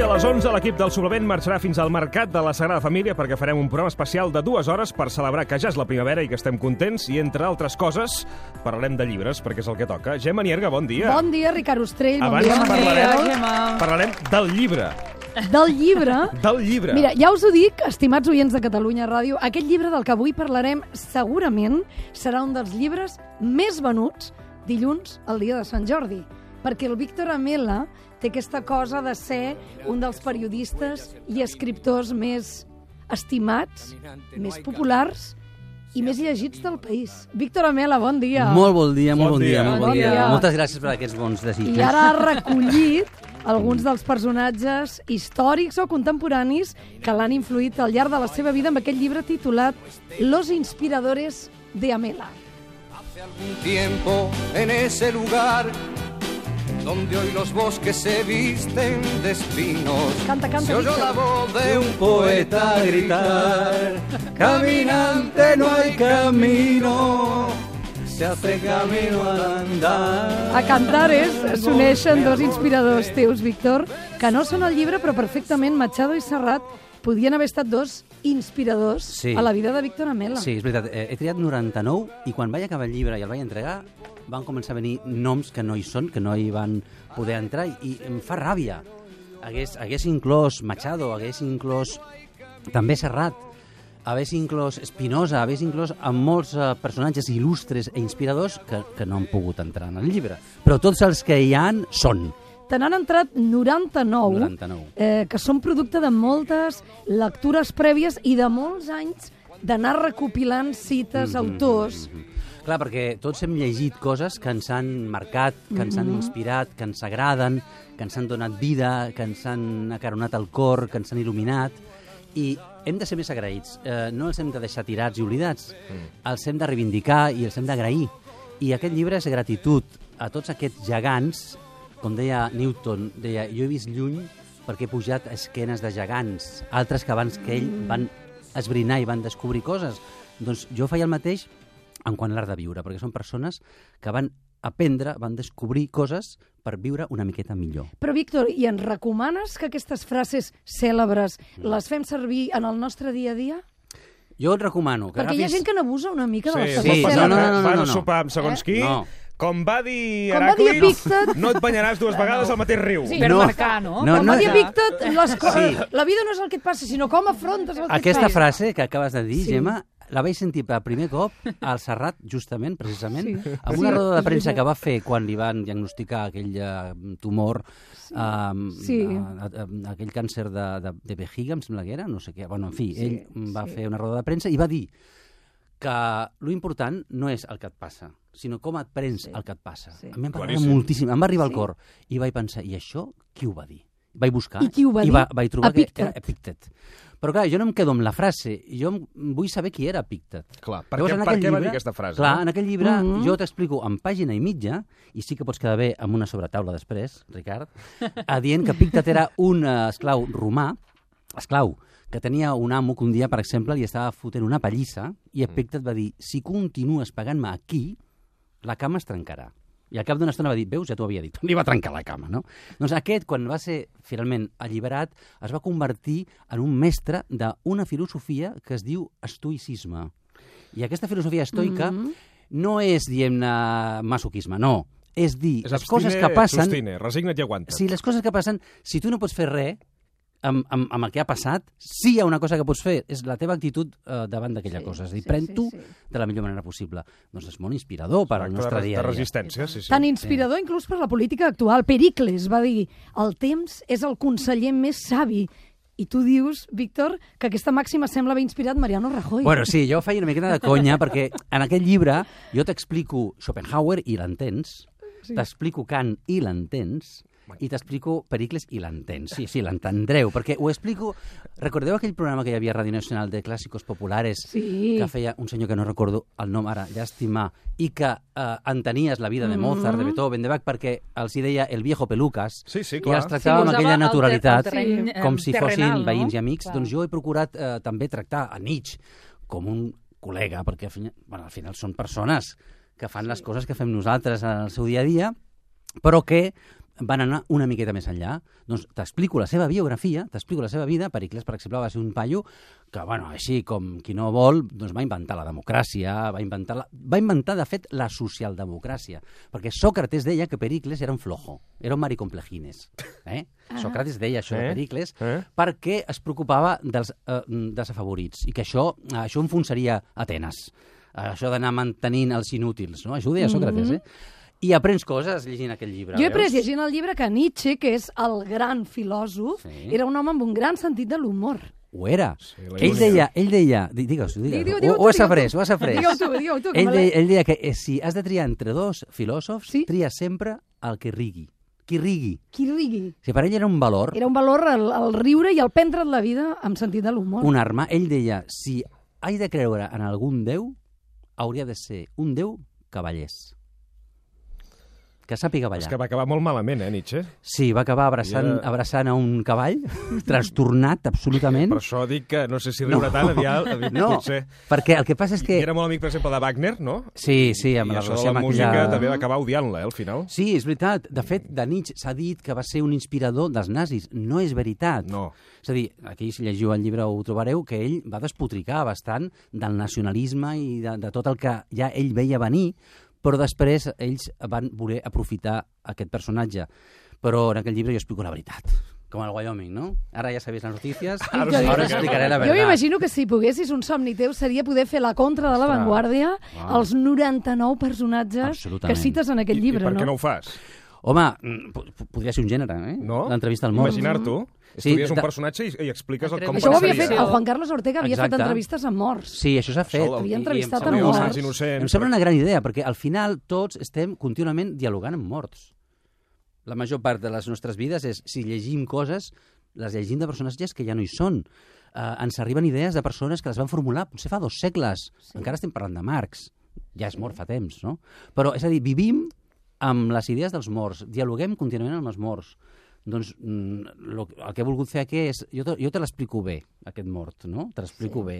A les 11, l'equip del suplement marxarà fins al Mercat de la Sagrada Família perquè farem un programa especial de dues hores per celebrar que ja és la primavera i que estem contents i, entre altres coses, parlarem de llibres, perquè és el que toca. Gemma Nierga, bon dia. Bon dia, Ricard Ostrell. Bon Abans dia, parlarem, Marcel. parlarem del llibre. Del llibre. Del llibre. Mira, ja us ho dic, estimats oients de Catalunya Ràdio, aquest llibre del que avui parlarem segurament serà un dels llibres més venuts dilluns, el dia de Sant Jordi, perquè el Víctor Amela té aquesta cosa de ser un dels periodistes i escriptors més estimats, més populars i més llegits del país. Víctor Amela, bon dia. Molt bon dia, molt Bon bon, dia. dia, molt bon Bon dia. dia. Moltes gràcies per aquests bons desitjos. I ara ha recollit alguns dels personatges històrics o contemporanis que l'han influït al llarg de la seva vida amb aquest llibre titulat Los inspiradores de Amela. Hace algún tiempo en ese lugar donde hoy los bosques se visten de espinos. Canta, canta, Se oyó la voz de un poeta gritar, caminante no hay camino, se hace camino al andar. A Cantares s'uneixen dos inspiradors teus, Víctor, que no són al llibre, però perfectament Machado i Serrat podien haver estat dos inspiradors Sí. a la vida de Víctor Amela. Sí, és veritat, eh, he triat 99 i quan vaig acabar el llibre i el vaig entregar van començar a venir noms que no hi són, que no hi van poder entrar i em fa ràbia. Hagués, hagués inclòs Machado, hagués inclòs també Serrat, hagués inclòs Espinosa, hagués inclòs amb molts eh, personatges il·lustres e inspiradors que, que no han pogut entrar en el llibre. Però tots els que hi han són. Te n'han entrat 99, 99. Eh, que són producte de moltes lectures prèvies i de molts anys d'anar recopilant cites, autors... Clar, perquè tots hem llegit coses que ens han marcat, que ens han inspirat, que ens agraden, que ens han donat vida, que ens han acaronat el cor, que ens han il·luminat, i hem de ser més agraïts. Eh, no els hem de deixar tirats i oblidats, els hem de reivindicar i els hem d'agrair. I aquest llibre és gratitud a tots aquests gegants, com deia Newton, deia, jo he vist lluny perquè he pujat a esquenes de gegants, altres que abans que ell van esbrinar i van descobrir coses. Doncs jo feia el mateix en quant a l'art de viure, perquè són persones que van aprendre, van descobrir coses per viure una miqueta millor. Però, Víctor, i ens recomanes que aquestes frases cèlebres les fem servir en el nostre dia a dia? Jo et recomano que Perquè hi ha agafis... gent que n'abusa una mica de Sí, les es sí, frases passar, no, no, eh? no, no, Vas no, a no. sopar amb segons Eh? qui, No. com va dir Heràclit, Epíctet. no et banyaràs dues vegades al mateix riu. Sí, No. per marcar, no? No, Com no, va dir no. Les co- Sí. la vida no és el que et passa, sinó com afrontes el que Aquesta et passa. frase que acabes de dir, Sí. Gemma, la vaig sentir per primer cop al Serrat, justament, precisament, Sí. amb Sí, una roda de premsa que va fer quan li van diagnosticar aquell eh, tumor, um, Sí. a, a, a, aquell càncer de, de, de vejiga, em sembla que era, no sé què. Bueno, en fi, Sí, ell va sí. fer una roda de premsa i va dir que lo important no és el que et passa, sinó com et prens Sí. el que et passa. Sí. A mi em va agradar moltíssim, em va arribar Sí. al cor. I vaig pensar, i això qui ho va dir? Vaig buscar I qui ho va i dir? va, vaig trobar Epíctet. que era Epíctet. Però clar, jo no em quedo amb la frase, jo vull saber qui era Epíctet. Clar, per Llavors, què, en per què va llibre- dir aquesta frase? Clar, no? en aquell llibre Mhm. jo t'explico en pàgina i mitja, i sí que pots quedar bé amb una sobretaula després, Ricard, a dient que Píctet era un esclau romà, esclau, que tenia un amo que un dia, per exemple, li estava fotent una pallissa i Epíctet va dir, si continues pagant-me aquí, la cama es trencarà. I al cap d'una estona va dir, veus, ja t'ho havia dit, li va trencar la cama, no? Doncs aquest, quan va ser finalment alliberat, es va convertir en un mestre d'una filosofia que es diu estoicisme. I aquesta filosofia estoica Mhm. no és, diguem-ne, masoquisme, no. És dir, És les coses abstine, que passen... Sostine, resigna't i aguanta't. Sí, les coses que passen, si tu no pots fer res amb, amb, amb el que ha passat, sí hi ha una cosa que pots fer, és la teva actitud eh, davant d'aquella Sí, cosa. És a dir, sí, pren-t'ho sí, sí. de la millor manera possible. Doncs és molt inspirador per al nostre de, dia a de dia. resistència, sí, sí. Tan inspirador inclús per la política actual. Pericles va dir, el temps és el conseller més savi. I tu dius, Víctor, que aquesta màxima sembla haver inspirat Mariano Rajoy. Bueno, sí, jo feia una miqueta de conya, perquè en aquest llibre jo t'explico Schopenhauer i l'entens, Sí. t'explico Kant i l'entens, i t'explico Pericles i l'entens. Sí, sí, l'entendreu, perquè ho explico... Recordeu aquell programa que hi havia a Ràdio Nacional de clàssicos populares Sí. que feia un senyor que no recordo el nom ara, llàstima, i que eh, entenies la vida de Mozart, de Beethoven, de Bach, perquè els hi deia el viejo pelucas, Sí, sí, i clar. els tractava Sí, amb aquella naturalitat, el terreny, eh, com si fossin terrenal, no? veïns i amics. Clar. Doncs jo he procurat eh, també tractar a Nietzsche com un col·lega, perquè al final, bueno, al final són persones que fan les coses que fem nosaltres en el seu dia a dia, però que van anar una miqueta més enllà. Doncs t'explico la seva biografia, t'explico la seva vida. Pericles, per exemple, va ser un paio que, bueno, així com qui no vol, doncs va inventar la democràcia, va inventar, la... va inventar de fet, la socialdemocràcia. Perquè Sòcrates deia que Pericles era un flojo, era un maricomplegines. Eh? Sòcrates deia això Eh? de Pericles Eh? perquè es preocupava dels eh, desafavorits i que això, això enfonsaria Atenes. Això d'anar mantenint els inútils, no? Això ho deia Sòcrates, eh? I aprens coses llegint aquest llibre. Jo he veus? pres llegint el llibre que Nietzsche, que és el gran filòsof, Sí. era un home amb un gran sentit de l'humor. Ho era. Sí, ell deia, ell deia, di- digues, digues, Digue- ho, digue-ho ho tu, has après, ho has après. Digue-ho tu, digue-ho tu, que ell, deia, ell deia que eh, si has de triar entre dos filòsofs, Sí. tria sempre el que rigui. Qui rigui. Qui rigui. Si per ell era un valor, Era un valor el, el riure i el prendre't la vida amb sentit de l'humor. un arma, ell deia, si he de creure en algun déu, hauria de ser un déu cavallers. Que sàpiga ballar. És que va acabar molt malament, eh, Nietzsche? Sí, va acabar abraçant, I era- abraçant a un cavall, trastornat absolutament. Per això dic que no sé si riure No. tant aviat, aviat No, potser. perquè el que passa és I que... era molt amic, per exemple, de Wagner, no? Sí, sí, amb I la relació la amb música aquella... també va acabar odiant-la, eh, al final. Sí, és veritat. De fet, de Nietzsche s'ha dit que va ser un inspirador dels nazis. No és veritat. No. És a dir, aquí si llegiu el llibre ho trobareu, que ell va despotricar bastant del nacionalisme i de, de tot el que ja ell veia venir, però després ells van voler aprofitar aquest personatge. Però en aquell llibre jo explico la veritat, com el Wyoming, no? Ara ja sabéis les notícies, Ara us ara explicaré. la Jo veritat. m'imagino que si poguessis un somni teu seria poder fer la contra de l'avantguàrdia Wow. als 99 personatges que cites en aquest I, llibre, I per què no? no ho fas? Home, mm, po- po- podria ser un gènere, eh? No? L'entrevista al mort. Imaginar-t'ho. Sí, Estudies un de- personatge i, i expliques el, com Això ho havia pensaria. fet, el Juan Carlos Ortega havia Exacte. fet entrevistes amb morts. Sí, això s'ha fet. Això, Havia entrevistat a morts. innocents. Em sembla una gran idea, perquè al final tots estem contínuament dialogant amb morts. La major part de les nostres vides és, si llegim coses, les llegim de personatges que ja no hi són. Uh, ens arriben idees de persones que les van formular potser fa dos segles. Sí. Encara estem parlant de Marx. Ja és mort fa temps, no? Però, és a dir, vivim amb les idees dels morts, dialoguem contínuament amb els morts. Doncs mm, lo, el que he volgut fer aquí és... Jo te, jo te l'explico bé, aquest mort, no? Te l'explico sí. bé.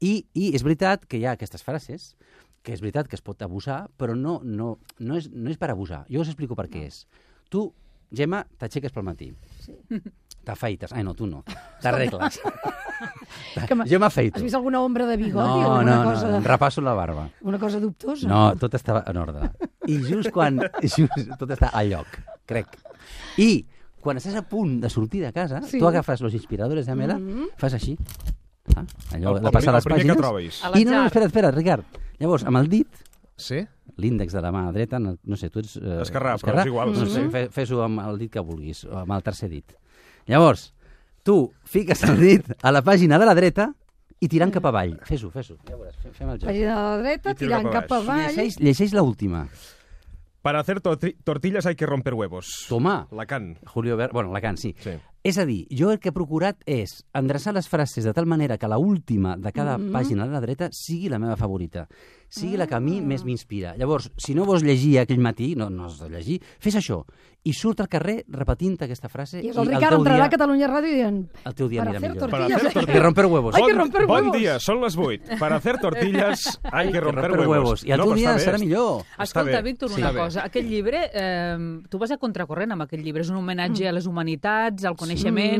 I, I és veritat que hi ha aquestes frases, que és veritat que es pot abusar, però no, no, no, és, no és per abusar. Jo us explico per què és. Tu, Gemma, t'aixeques pel matí. Sí. T'afaites. Ai, no, tu no. T'arregles. Jo m'afeito. Has vist alguna ombra de bigoti? No, o no, alguna no, cosa, em repasso la barba. Una cosa dubtosa? No, tot estava en ordre. I just quan... Just, tot està al lloc, crec. I quan estàs a punt de sortir de casa, Sí. tu agafes los inspiradores de Mela, fas així, ah, allò El- de el passar les primer que pàgines, i no, no, espera, espera, Ricard. Llavors, amb el dit, Sí? l'índex de la mà dreta, no, no sé, tu ets... Eh, Esquerrà, però és igual, sí, sí. fe- Fes-ho amb el dit que vulguis, o amb el tercer dit. Llavors, tu fiques el dit a la pàgina de la dreta i tirant cap avall. Fes-ho, fes-ho. Ja veuràs, fem, el joc. Pàgina de la dreta, tirant cap cap avall. Llegeix, llegeix l'última. Para hacer torti- tortillas hay que romper huevos. Toma. Lacan. Julio Verne, bueno, Lacan, sí. Sí. És a dir, jo el que he procurat és endreçar les frases de tal manera que la última de cada Mm-hmm. pàgina de la dreta sigui la meva favorita, sigui la que a Ah. mi més m'inspira. Llavors, si no vols llegir aquell matí, no, no has de llegir, fes això, i surt al carrer repetint aquesta frase I el el Ricard teu entrarà dia, a Catalunya Ràdio dient... el teu dia Para anirà hacer millor. Para tortillas. hacer Hay Hay tortillas. que romper huevos. Hay que Bon- romper bon huevos. dia, són les 8. Para hacer tortillas hay que romper, romper huevos. I el No, teu dia serà millor. Escolta, bé. Víctor, Sí. una bé. cosa. Aquest llibre, eh, tu vas a contracorrent amb aquest llibre. És un homenatge a les humanitats, al coneixement,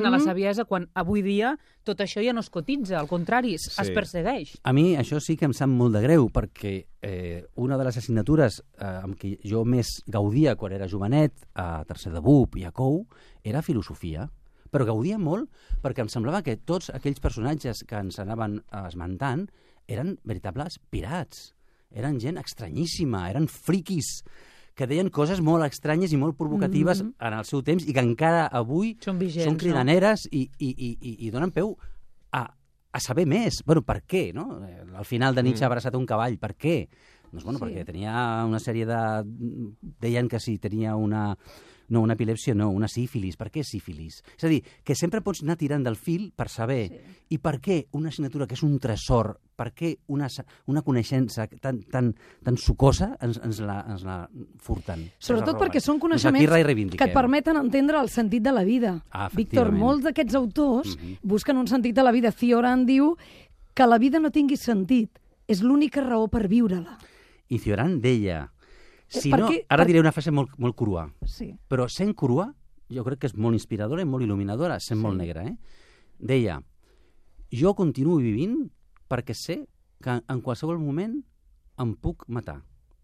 a la saviesa, quan avui dia tot això ja no es cotitza. Al contrari, es, Sí. es persegueix. A mi això sí que em sap molt de greu, perquè eh, una de les assignatures eh, amb què jo més gaudia quan era jovenet, a tercer de BUP i a COU, era filosofia. Però gaudia molt perquè em semblava que tots aquells personatges que ens anaven esmentant eren veritables pirats. Eren gent estranyíssima, eren friquis que deien coses molt estranyes i molt provocatives mm -hmm. en el seu temps i que encara avui Són vigents, són no? cridaneres i, i, i, i, i donen peu a, a saber més. Bueno, per què, no? Eh, Al final de Nietzsche ha abraçat un cavall, per què? Doncs, bueno, Sí. perquè tenia una sèrie de... Deien que sí, tenia una... No, una epilèpsia no, una sífilis. Per què sífilis? És a dir, que sempre pots anar tirant del fil per saber. Sí. I per què una assignatura que és un tresor, per què una, una coneixença tan, tan, tan sucosa ens, ens, la, ens la furten? Sobretot perquè són Doncs coneixements que et permeten entendre el sentit de la vida. Ah, Víctor, molts d'aquests autors Mhm. busquen un sentit de la vida. Cioran diu que la vida no tingui sentit és l'única raó per viure-la. I Cioran deia, Si per no, què- ara per- diré una frase molt, molt crua, Sí. però sent crua jo crec que és molt inspiradora i molt il·luminadora, sent Sí. molt negra, eh? Deia, jo continuo vivint perquè sé que en qualsevol moment em puc matar.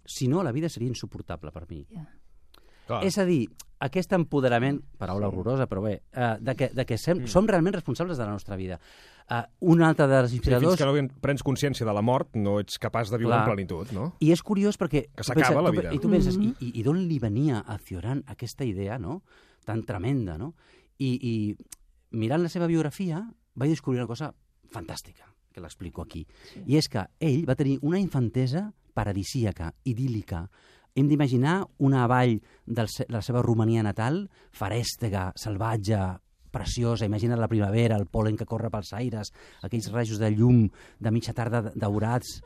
Si no, la vida seria insuportable per mi. Clar. És a dir, aquest empoderament, paraula horrorosa, però bé, uh, de que, de que sem, mm. som realment responsables de la nostra vida. Uh, un altre dels Sí, fins inspiradors... que no prens consciència de la mort, no ets capaç de viure Clar. en plenitud, no? I és curiós perquè... Que tu s'acaba penses- la tu vida. I tu penses, Mhm. i, i, i d'on li venia a Cioran aquesta idea, no?, tan tremenda, no? I, i mirant la seva biografia vaig descobrir una cosa fantàstica, que l'explico aquí. Sí. I és que ell va tenir una infantesa paradisíaca, idíl·lica. Hem d'imaginar una vall del, de la seva Romania natal, farèstega, salvatge, preciosa, imagina la primavera, el polen que corre pels aires, aquells rajos de llum de mitja tarda daurats,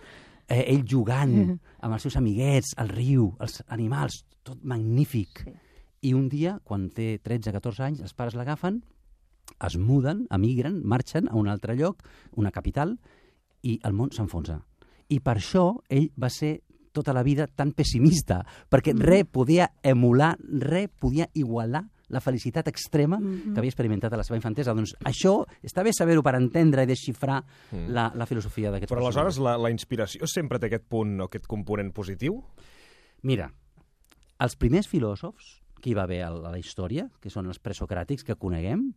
eh, ell jugant amb els seus amiguets, el riu, els animals, tot magnífic. Sí. I un dia, quan té 13-14 anys, els pares l'agafen, es muden, emigren, marxen a un altre lloc, una capital, i el món s'enfonsa. I per això ell va ser tota la vida tan pessimista, perquè Mm. res podia emular, res podia igualar la felicitat extrema Mhm. que havia experimentat a la seva infantesa. Doncs això està bé saber-ho per entendre i desxifrar Mm. la, la filosofia d'aquests Però aleshores la, la inspiració sempre té aquest punt o aquest component positiu? Mira, els primers filòsofs que hi va haver a la història, que són els presocràtics que coneguem,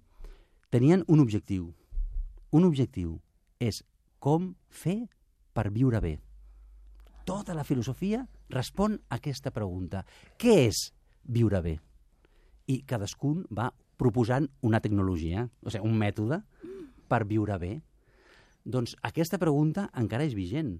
tenien un objectiu. Un objectiu és com fer per viure bé. Tota la filosofia respon a aquesta pregunta. Què és viure bé? I cadascun va proposant una tecnologia, o sigui, un mètode per viure bé. Doncs aquesta pregunta encara és vigent.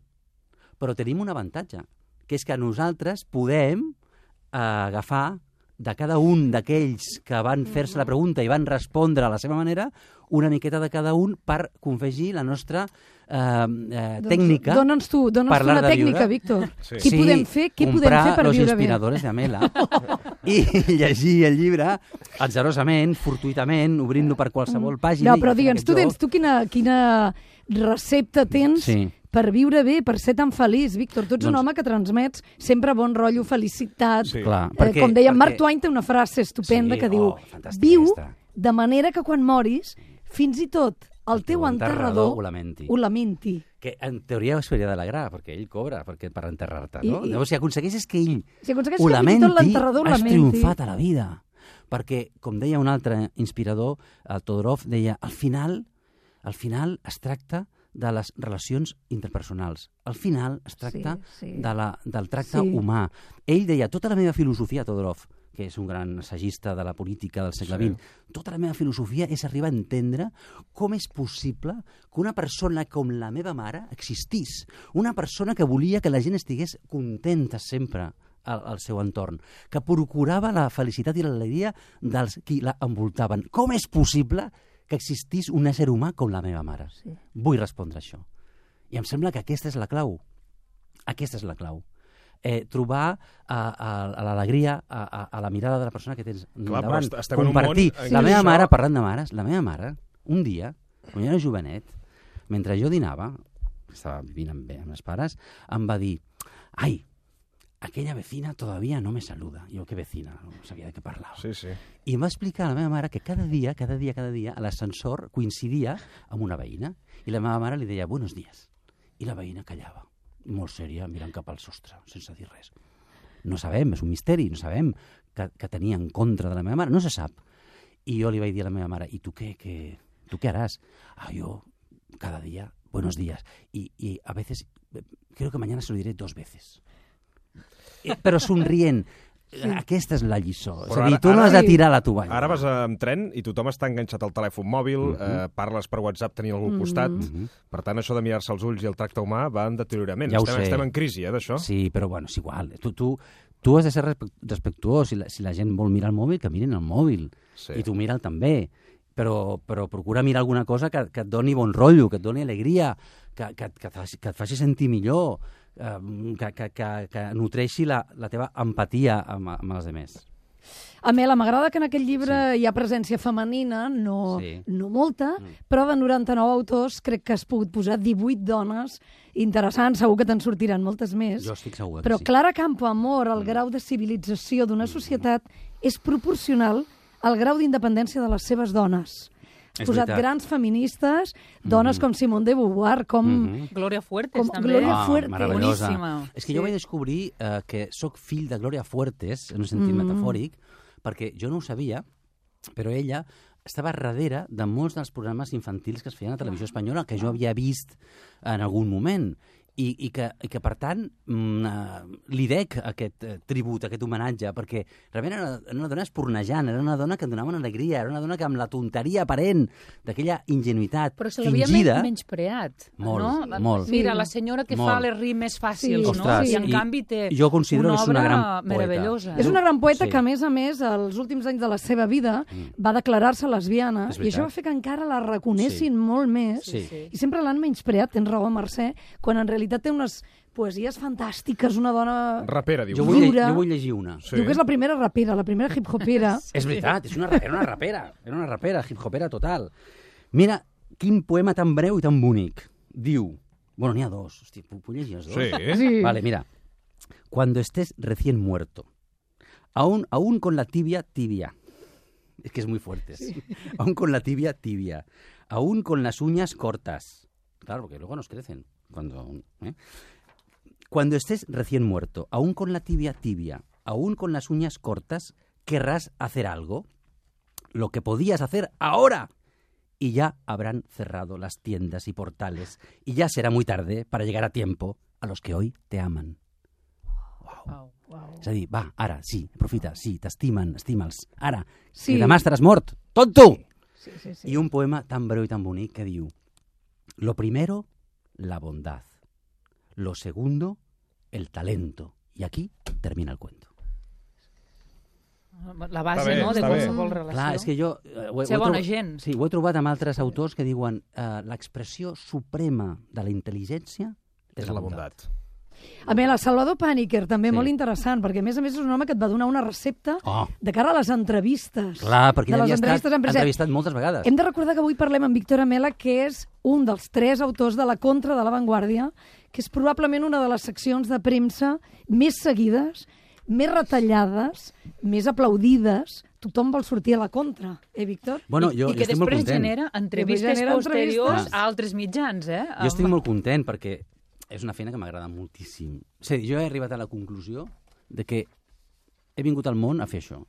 Però tenim un avantatge, que és que nosaltres podem eh, agafar de cada un d'aquells que van fer-se la pregunta i van respondre a la seva manera, una miqueta de cada un per confegir la nostra eh, eh, Doncs tècnica. Dona'ns tu, dona'ns tu una tècnica, viure. Víctor. Sí. Què podem fer, què podem comprar fer per los viure bé? inspiradores de Amela i llegir el llibre atzarosament, fortuitament, obrint-lo per qualsevol pàgina. No, però digue'ns, tu tens, tu quina, quina recepta tens Sí. Per viure bé, per ser tan feliç, Víctor? Tu ets un Doncs- home que transmets sempre bon rotllo, felicitat. Sí. Clar, Eh, perquè, com deia, perquè... Mark Twain té una frase estupenda Sí, que diu oh, fantàstica viu aquesta. de manera que quan moris, fins i tot el, teu enterrador ho lamenti. ho lamenti. Que en teoria es hauria d'alegrar, perquè ell cobra perquè per enterrar-te, no? I- i- Llavors, si aconsegueixes que ell Si aconsegueix ho que lamenti, tot l'enterrador has lamenti. triomfat a la vida. Perquè, com deia un altre inspirador, el Todorov, deia, al final, al final es tracta de les relacions interpersonals. Al final es tracta Sí, sí. De la, del tracte Sí. humà. Ell deia, tota la meva filosofia, Todorov, que és un gran assagista de la política del segle Sí. XX, tota la meva filosofia és arribar a entendre com és possible que una persona com la meva mare existís. Una persona que volia que la gent estigués contenta sempre al, al seu entorn, que procurava la felicitat i l'alegria dels qui la envoltaven. Com és possible que existís un ésser humà com la meva mare? Sí. Vull respondre això. I em sembla que aquesta és la clau. Aquesta és la clau. Eh, trobar a, a, a l'alegria, a, a, a la mirada de la persona que tens Clar, davant. estem en un Compartir. món en La meva això- mare, parlant de mares, la meva mare, un dia, quan jo era jovenet, mentre jo dinava, estava vivint amb, amb els pares, em va dir, ai, aquella vecina todavía no me saluda. Jo, què vecina? No sabia de què parlava. Sí, sí. I em va explicar a la meva mare que cada dia, cada dia, cada dia, l'ascensor coincidia amb una veïna. I la meva mare li deia, buenos días. I la veïna callava, molt sèria, mirant cap al sostre, sense dir res. No sabem, és un misteri, no sabem que, que tenia en contra de la meva mare, no se sap. I jo li vaig dir a la meva mare, i tu què, què, tu què haràs? Ah, jo, cada dia, buenos días. Y, y a veces, creo que mañana se lo diré dos veces. Eh, Però somrient. Sí. Aquesta és la lliçó. És Però a dir, ara- tu no ara- has de tirar la tovalla. Ara vas amb tren i tothom està enganxat al telèfon mòbil, Mhm. eh, parles per WhatsApp tenint algú al costat. Mhm. Per tant, això de mirar-se els ulls i el tracte humà va en deteriorament. Ja estem, sé. estem en crisi, eh, d'això. Sí, però bueno, és igual. Tu, tu, tu has de ser respe- respectuós. Si la, si la gent vol mirar el mòbil, que mirin el mòbil. Sí. I tu mira'l també. Però, però procura mirar alguna cosa que, que et doni bon rotllo, que et doni alegria, que, que, que, et, faci, que et faci sentir millor, eh, que, que, que, que nutreixi la, la teva empatia amb, amb els altres. Amela, m'agrada que en aquest llibre sí. hi ha presència femenina, no, Sí. no molta, però de 99 autors crec que has pogut posar 18 dones interessants, segur que te'n sortiran moltes més. Jo estic segur Però sí. Clara Campoamor, el grau de civilització d'una societat és proporcional al grau d'independència de les seves dones. Has És posat veritat. grans feministes, dones com Simone de Beauvoir, com... Mhm. Gloria Fuertes, Com també. Gloria Ah, Fuertes. meravellosa. Boníssima. És que jo Sí. vaig descobrir eh, que sóc fill de Gloria Fuertes, en un sentit Mm. metafòric, perquè jo no ho sabia, però ella estava darrere de molts dels programes infantils que es feien a Televisió Espanyola, que jo havia vist en algun moment. I, i, que, i que, per tant, mm, eh, li dec aquest eh, tribut, aquest homenatge, perquè realment era una, una dona espornejant, era una dona que donava una alegria, era una dona que amb la tonteria aparent d'aquella ingenuïtat Però se l'havia fingida... men menyspreat. Molt, no? molt. Mira, la senyora que Molt. fa les rimes fàcils, Sí. no? Ostres, I en canvi té jo considero una que és una obra gran poeta. meravellosa. És una gran poeta Sí. que, a més a més, als últims anys de la seva vida va declarar-se lesbiana i això va fer que encara la reconessin Sí. molt més Sí. sí. i sempre l'han menyspreat, tens raó, Mercè, quan en realitat té unes poesies fantàstiques, una dona... Rapera, dius. Jo vull, Dura. jo vull llegir una. Sí. Diu que és la primera rapera, la primera hip-hopera. És veritat, és una, ra- era una rapera, era una rapera, hip-hopera total. Mira, quin poema tan breu i tan bonic. Diu, bueno, n'hi ha dos, hosti, puc, puc llegir els dos? Sí. Sí. Vale, mira. Cuando estés recién muerto, aún, aún con la tibia tibia, es que es muy fuerte, aún con la tibia tibia, aún con las uñas cortas, claro, porque luego nos crecen, cuando... ¿eh? Cuando estés recién muerto, aún con la tibia tibia, aún con las uñas cortas, querrás hacer algo, lo que podías hacer ahora. Y ya habrán cerrado las tiendas y portales, y ya será muy tarde para llegar a tiempo a los que hoy te aman. Wow, wow. És a dir, va, ara, sí, aprofita, sí, t'estimen, estima'ls, ara, Sí. sí. que demà estaràs mort, tonto! Sí, sí, sí. Y un poema tan breu y tan bonito que diu Lo primero, la bondad. Lo segundo, el talento. Y aquí termina el cuento. La base, bé, no?, de està bé. qualsevol relació. Clar, és que jo... eh, ho he- Ser ho he bona trobat- gent. Sí, ho he trobat amb altres autors que diuen eh, l'expressió suprema de la intel·ligència És la bondat. A més, la Salvador Pàniker, també Sí. molt interessant, perquè a més a més és un home que et va donar una recepta Oh. de cara a les entrevistes. Clar, perquè ell havia estat entrevistat moltes vegades. Hem de recordar que avui parlem amb Víctor Amela, que és un dels tres autors de la Contra de l'Avantguàrdia, que és probablement una de les seccions de premsa més seguides, més retallades, més aplaudides. Tothom vol sortir a la contra, eh, Víctor? Bueno, I, jo, I que jo estic molt després content. genera entrevistes genera posteriors entrevistes. a altres mitjans, eh? Jo estic molt content perquè és una feina que m'agrada moltíssim. És a dir, jo he arribat a la conclusió de que he vingut al món a fer això.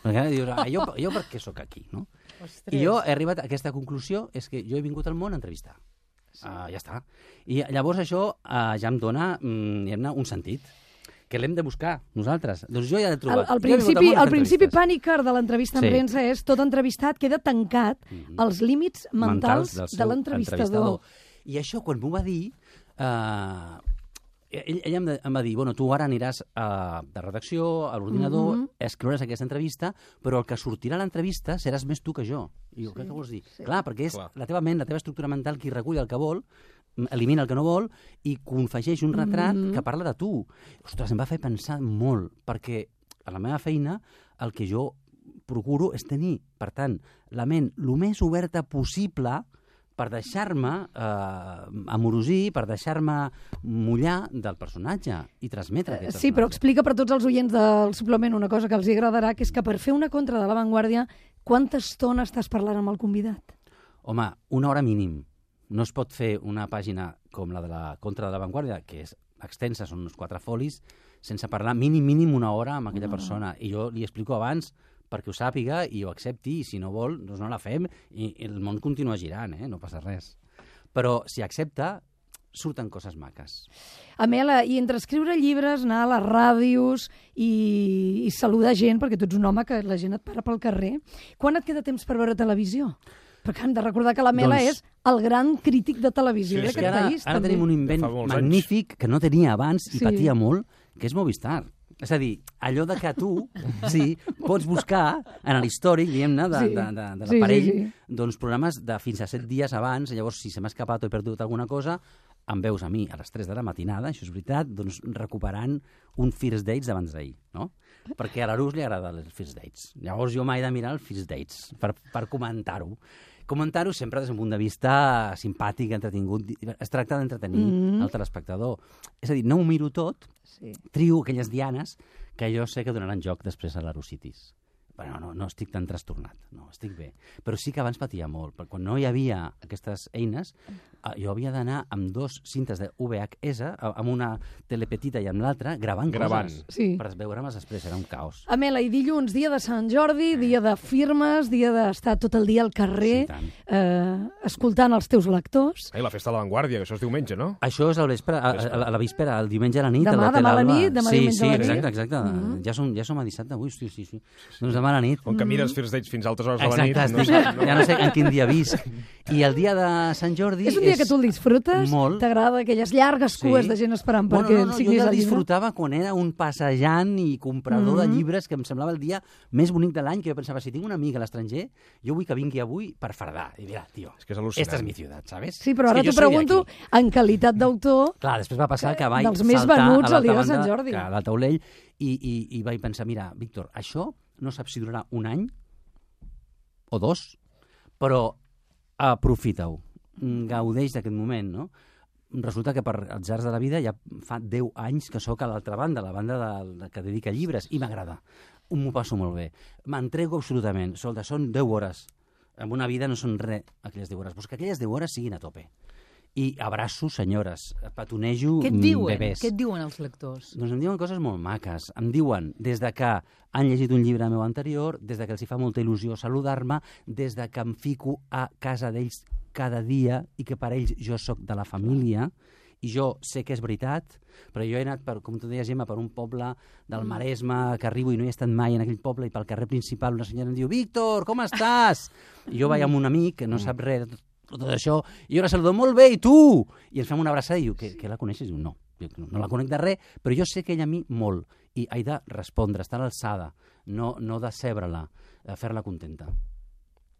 Perquè ara dius, ah, jo, jo per què sóc aquí, no? Ostres. I jo he arribat a aquesta conclusió, és que jo he vingut al món a entrevistar. Sí. Uh, ja està. I llavors això uh, ja em dona mm, un sentit que l'hem de buscar nosaltres. Doncs jo ja l'he trobat. al vingut principi, a al principi. Pàniker de l'entrevista en Sí. premsa és tot entrevistat queda tancat als límits mentals, del de l'entrevistador. I això, quan m'ho va dir, eh, ell, ell em, de- em va dir, bueno, tu ara aniràs a, de redacció, a l'ordinador, Mhm. escriuràs aquesta entrevista, però el que sortirà a l'entrevista seràs més tu que jo. I jo, què, què vols dir? Clar, perquè és Clar. la teva ment, la teva estructura mental qui recull el que vol, elimina el que no vol i confegeix un retrat Mhm. que parla de tu. Ostres, em va fer pensar molt, perquè a la meva feina el que jo procuro és tenir, per tant, la ment el més oberta possible per deixar-me eh, amorosir, per deixar-me mullar del personatge i transmetre aquest Sí, però personatge. explica per tots els oients del suplement una cosa que els agradarà, que és que per fer una contra de l'avantguàrdia, quanta estona estàs parlant amb el convidat? Home, una hora mínim. No es pot fer una pàgina com la de la Contra de l'Avantguàrdia, que és extensa, són uns quatre folis, sense parlar mínim, mínim una hora amb aquella persona. I jo li explico abans perquè ho sàpiga i ho accepti, i si no vol, doncs no la fem, i, i el món continua girant, eh? no passa res. Però si accepta, surten coses maques. Amela, i entre escriure llibres, anar a les ràdios i, i saludar gent, perquè tu ets un home que la gent et para pel carrer, quan et queda temps per veure televisió? Perquè hem de recordar que l'Amela Doncs- és el gran crític de televisió Sí, sí. d'aquest ara, país. ara també. tenim un invent magnífic que no tenia abans i Sí. patia molt, que és Movistar. És a dir, allò de que tu, sí, pots buscar en l'històric, diguem-ne, de, Sí. de, de, de Sí, l'aparell, sí, sí. doncs programes de fins a set dies abans, llavors si se m'ha escapat o he perdut alguna cosa, em veus a mi a les 3 de la matinada, això és veritat, doncs recuperant un First Dates d'abans d'ahir, no? Perquè a l'Arús li agrada els First Dates. Llavors jo m'he de mirar el First Dates per, per comentar-ho. Comentar-ho sempre des d'un punt de vista simpàtic, entretingut. Es tracta d'entretenir mm -hmm. el telespectador. És a dir, no ho miro tot, Sí. trio aquelles dianes que jo sé que donaran joc després a l'Arocitis. Bueno, no, no estic tan trastornat, no, estic bé. Però sí que abans patia molt, perquè quan no hi havia aquestes eines, eh, jo havia d'anar amb dos cintes de VHS, eh, amb una telepetita i amb l'altra, gravant, Gravant. coses Sí. per veure-les després, era un caos. Amela, i dilluns, dia de Sant Jordi, dia de firmes, dia d'estar tot el dia al carrer, Sí, eh, escoltant els teus lectors. Ai, la festa de l'avantguàrdia, que això és diumenge, no? Això és al vespre, a, a, a la víspera, el diumenge a la nit. Demà, a l'Hotel demà a la nit, demà sí, diumenge sí, a la nit. exacte, exacte. Mm -hmm. ja, som, ja som a dissabte avui, sí, sí, sí. Doncs demà a la nit. Com que mires First Dates fins a altres hores de la Mm. Exacte, nit... estic, ja no sé en quin dia visc. I el dia de Sant Jordi... És un dia que tu el disfrutes? Molt. T'agrada aquelles llargues cues de gent esperant perquè bueno, no, no, signis jo ja el disfrutava quan era un passejant i comprador Mhm. de llibres, que em semblava el dia més bonic de l'any, que jo pensava, si tinc una amiga a l'estranger, jo vull que vingui avui per fardar. I dirà, tio, És que és al·lucinant. esta és mi ciutat, ¿sabes? Sí, però És ara t'ho pregunto aquí. en qualitat d'autor. Clar, després va passar que vaig Dels més saltar venuts a de l'altra Sant banda, Jordi. que A la taulell, i, i, i vaig pensar, mira, Víctor, això no saps si durarà un any o dos, però aprofita-ho, Mm, gaudeix d'aquest moment, no? Resulta que per atzars de la vida ja fa 10 anys que sóc a l'altra banda, la banda de, de, que dedica llibres, i m'agrada. M'ho passo molt bé. M'entrego absolutament. Solta, són 10 hores. En una vida no són res, aquelles 10 hores. Però que aquelles 10 hores siguin a tope. I abraço senyores, petonejo Què et mm, diuen? bebès. Què et diuen els lectors? Doncs em diuen coses molt maques. Em diuen des de que han llegit un llibre meu anterior, des de que els hi fa molta il·lusió saludar-me, des de que em fico a casa d'ells cada dia i que per ells jo sóc de la família i jo sé que és veritat, però jo he anat, per, com tu deies, Gemma, per un poble del Maresme que arribo i no he estat mai en aquell poble i pel carrer principal una senyora em diu Víctor, com estàs? I jo vaig amb un amic que no sap res de tot, tot això i jo la saludo, molt bé, i tu? I ens fem una abraçada i diu, que, que la coneixes? I diu, no. Jo no la conec de res, però jo sé que ella a mi molt i he de respondre, estar a l'alçada, no, no decebre-la, eh, fer-la contenta.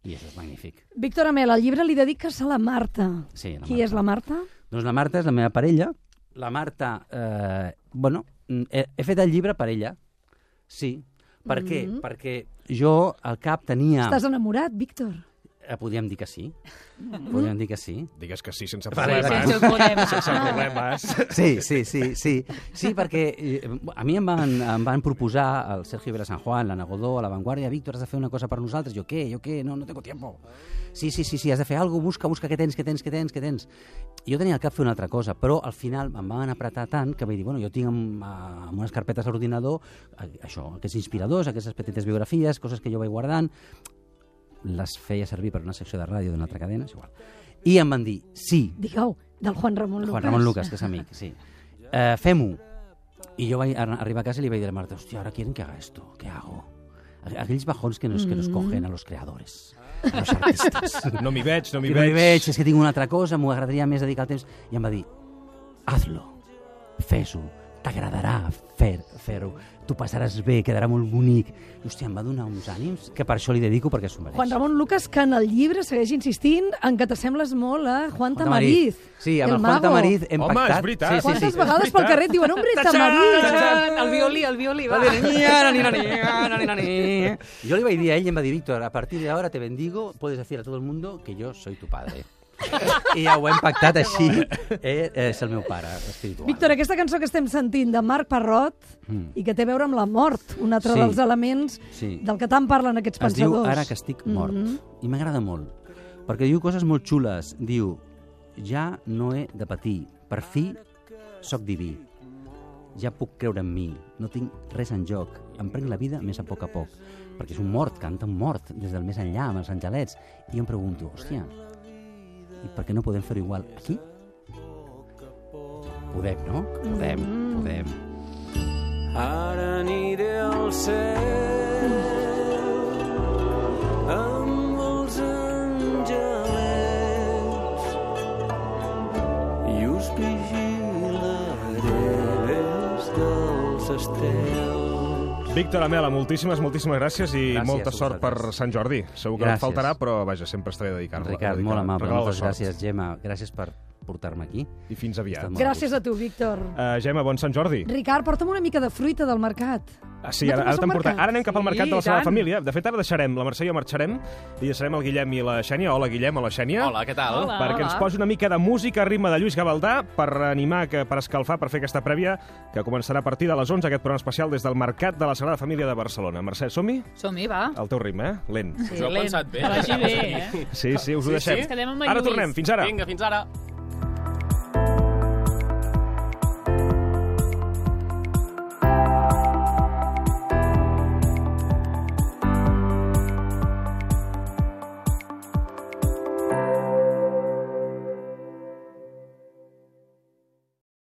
I això és magnífic. Víctor Amela, el llibre li dediques a la Marta. Sí, la Qui Marta. és la Marta? Doncs la Marta és la meva parella. La Marta, eh, bueno, mm, he, he fet el llibre per ella, sí. Per què? Mhm. Perquè jo al cap tenia... Estàs enamorat, Víctor? Eh, podríem dir que sí. Podríem dir que sí. Digues que sí, sense problemes. Sense problemes. Sense problemes. Sí, sí, sí, sí. Sí, perquè eh, a mi em van, em van proposar el Sergio Vila San Juan, la Nagodó, a La Vanguardia, Víctor, has de fer una cosa per nosaltres. Jo què, jo què, no, no tengo tiempo. Sí, sí, sí, sí, has de fer alguna cosa, busca, busca què tens, què tens, què tens, què tens. Jo tenia al cap fer una altra cosa, però al final em van apretar tant que vaig dir, bueno, jo tinc amb, amb unes carpetes a l'ordinador això, aquests inspiradors, aquestes petites biografies, coses que jo vaig guardant, les feia servir per una secció de ràdio d'una altra cadena, és igual. I em van dir, sí, Digueu, del Juan Ramon Lucas. Juan Ramon Lucas, que és amic, sí. Eh, Fem-ho. I jo vaig ar- arribar a casa i li vaig dir a la Marta, hòstia, ahora quieren que haga esto, ¿qué hago? Aqu- Aquells bajons que nos, que nos cogen a los creadores, a los artistas. No m'hi veig, no m'hi que no hi veig. veig, és que tinc una altra cosa, m'ho agradaria més dedicar el temps. I em va dir, hazlo, fes-ho, t'agradarà fer- fer-ho, tu passaràs bé, quedarà molt bonic. Hòstia, em va donar uns ànims que per això li dedico perquè s'ho mereix. Juan Ramon Lucas, que en el llibre segueix insistint en que t'assembles molt a Juan Juan Tamariz. Sí, amb el, Juan mago. Tamariz hem Home, pactat. és veritat. Sí, sí, Quantes sí. vegades pel carrer et diuen, hombre, Tamariz? El violí, el violí, va. Yo le iba a decir a ell, em va dir, Víctor, a partir de ahora te bendigo, puedes decir a todo el mundo que yo soy tu padre. I ja ho hem pactat així. Eh, és el meu pare espiritual. Víctor, aquesta cançó que estem sentint de Marc Parrot Mm. i que té a veure amb la mort, un altre Sí. dels elements Sí. del que tant parlen aquests Es diu pensadors. Ara que estic mort. Mhm. I m'agrada molt. Perquè diu coses molt xules. Diu, ja no he de patir. Per fi, sóc diví. Ja puc creure en mi. No tinc res en joc. Em prenc la vida més a poc a poc. Perquè és un mort, canta un mort des del més enllà, amb els angelets. I jo em pregunto, hòstia, i per què no podem fer-ho igual aquí? Podem, no? Podem, podem. Ara aniré al cel Víctor Amela, moltíssimes, moltíssimes gràcies i Gràcies molta sort per. Sant Jordi. Segur que no et Gràcies. faltarà, però vaja, sempre està bé dedicar-la. Ricard, dedicar- molt amable, moltes gràcies, Gemma. Gràcies per portar-me aquí. I fins aviat. Gràcies a tu, Víctor. Uh, Gemma, bon Sant Jordi. Ricard, porta'm una mica de fruita del mercat. Ah, sí, No ara, ara portat. mercat? Ara anem cap al Sí, mercat de la Sagrada tant. Família. De fet, ara deixarem, la Mercè i jo marxarem, i deixarem el Guillem i la Xènia. Hola, Guillem, hola, Xènia. Hola, què tal? Hola. perquè ens posi una mica de música a ritme de Lluís Gavaldà per animar, que, per escalfar, per fer aquesta prèvia que començarà a partir de les 11, aquest programa especial des del Mercat de la Sagrada Família de Barcelona. Mercè, som-hi? Som-hi, va. Al teu ritme, eh? Lent. Sí, Us ho heu lent. pensat bé. Que vagi bé, eh? Sí, sí, us ho Sí, deixem. sí? Ara tornem. Fins ara. Vinga, fins ara.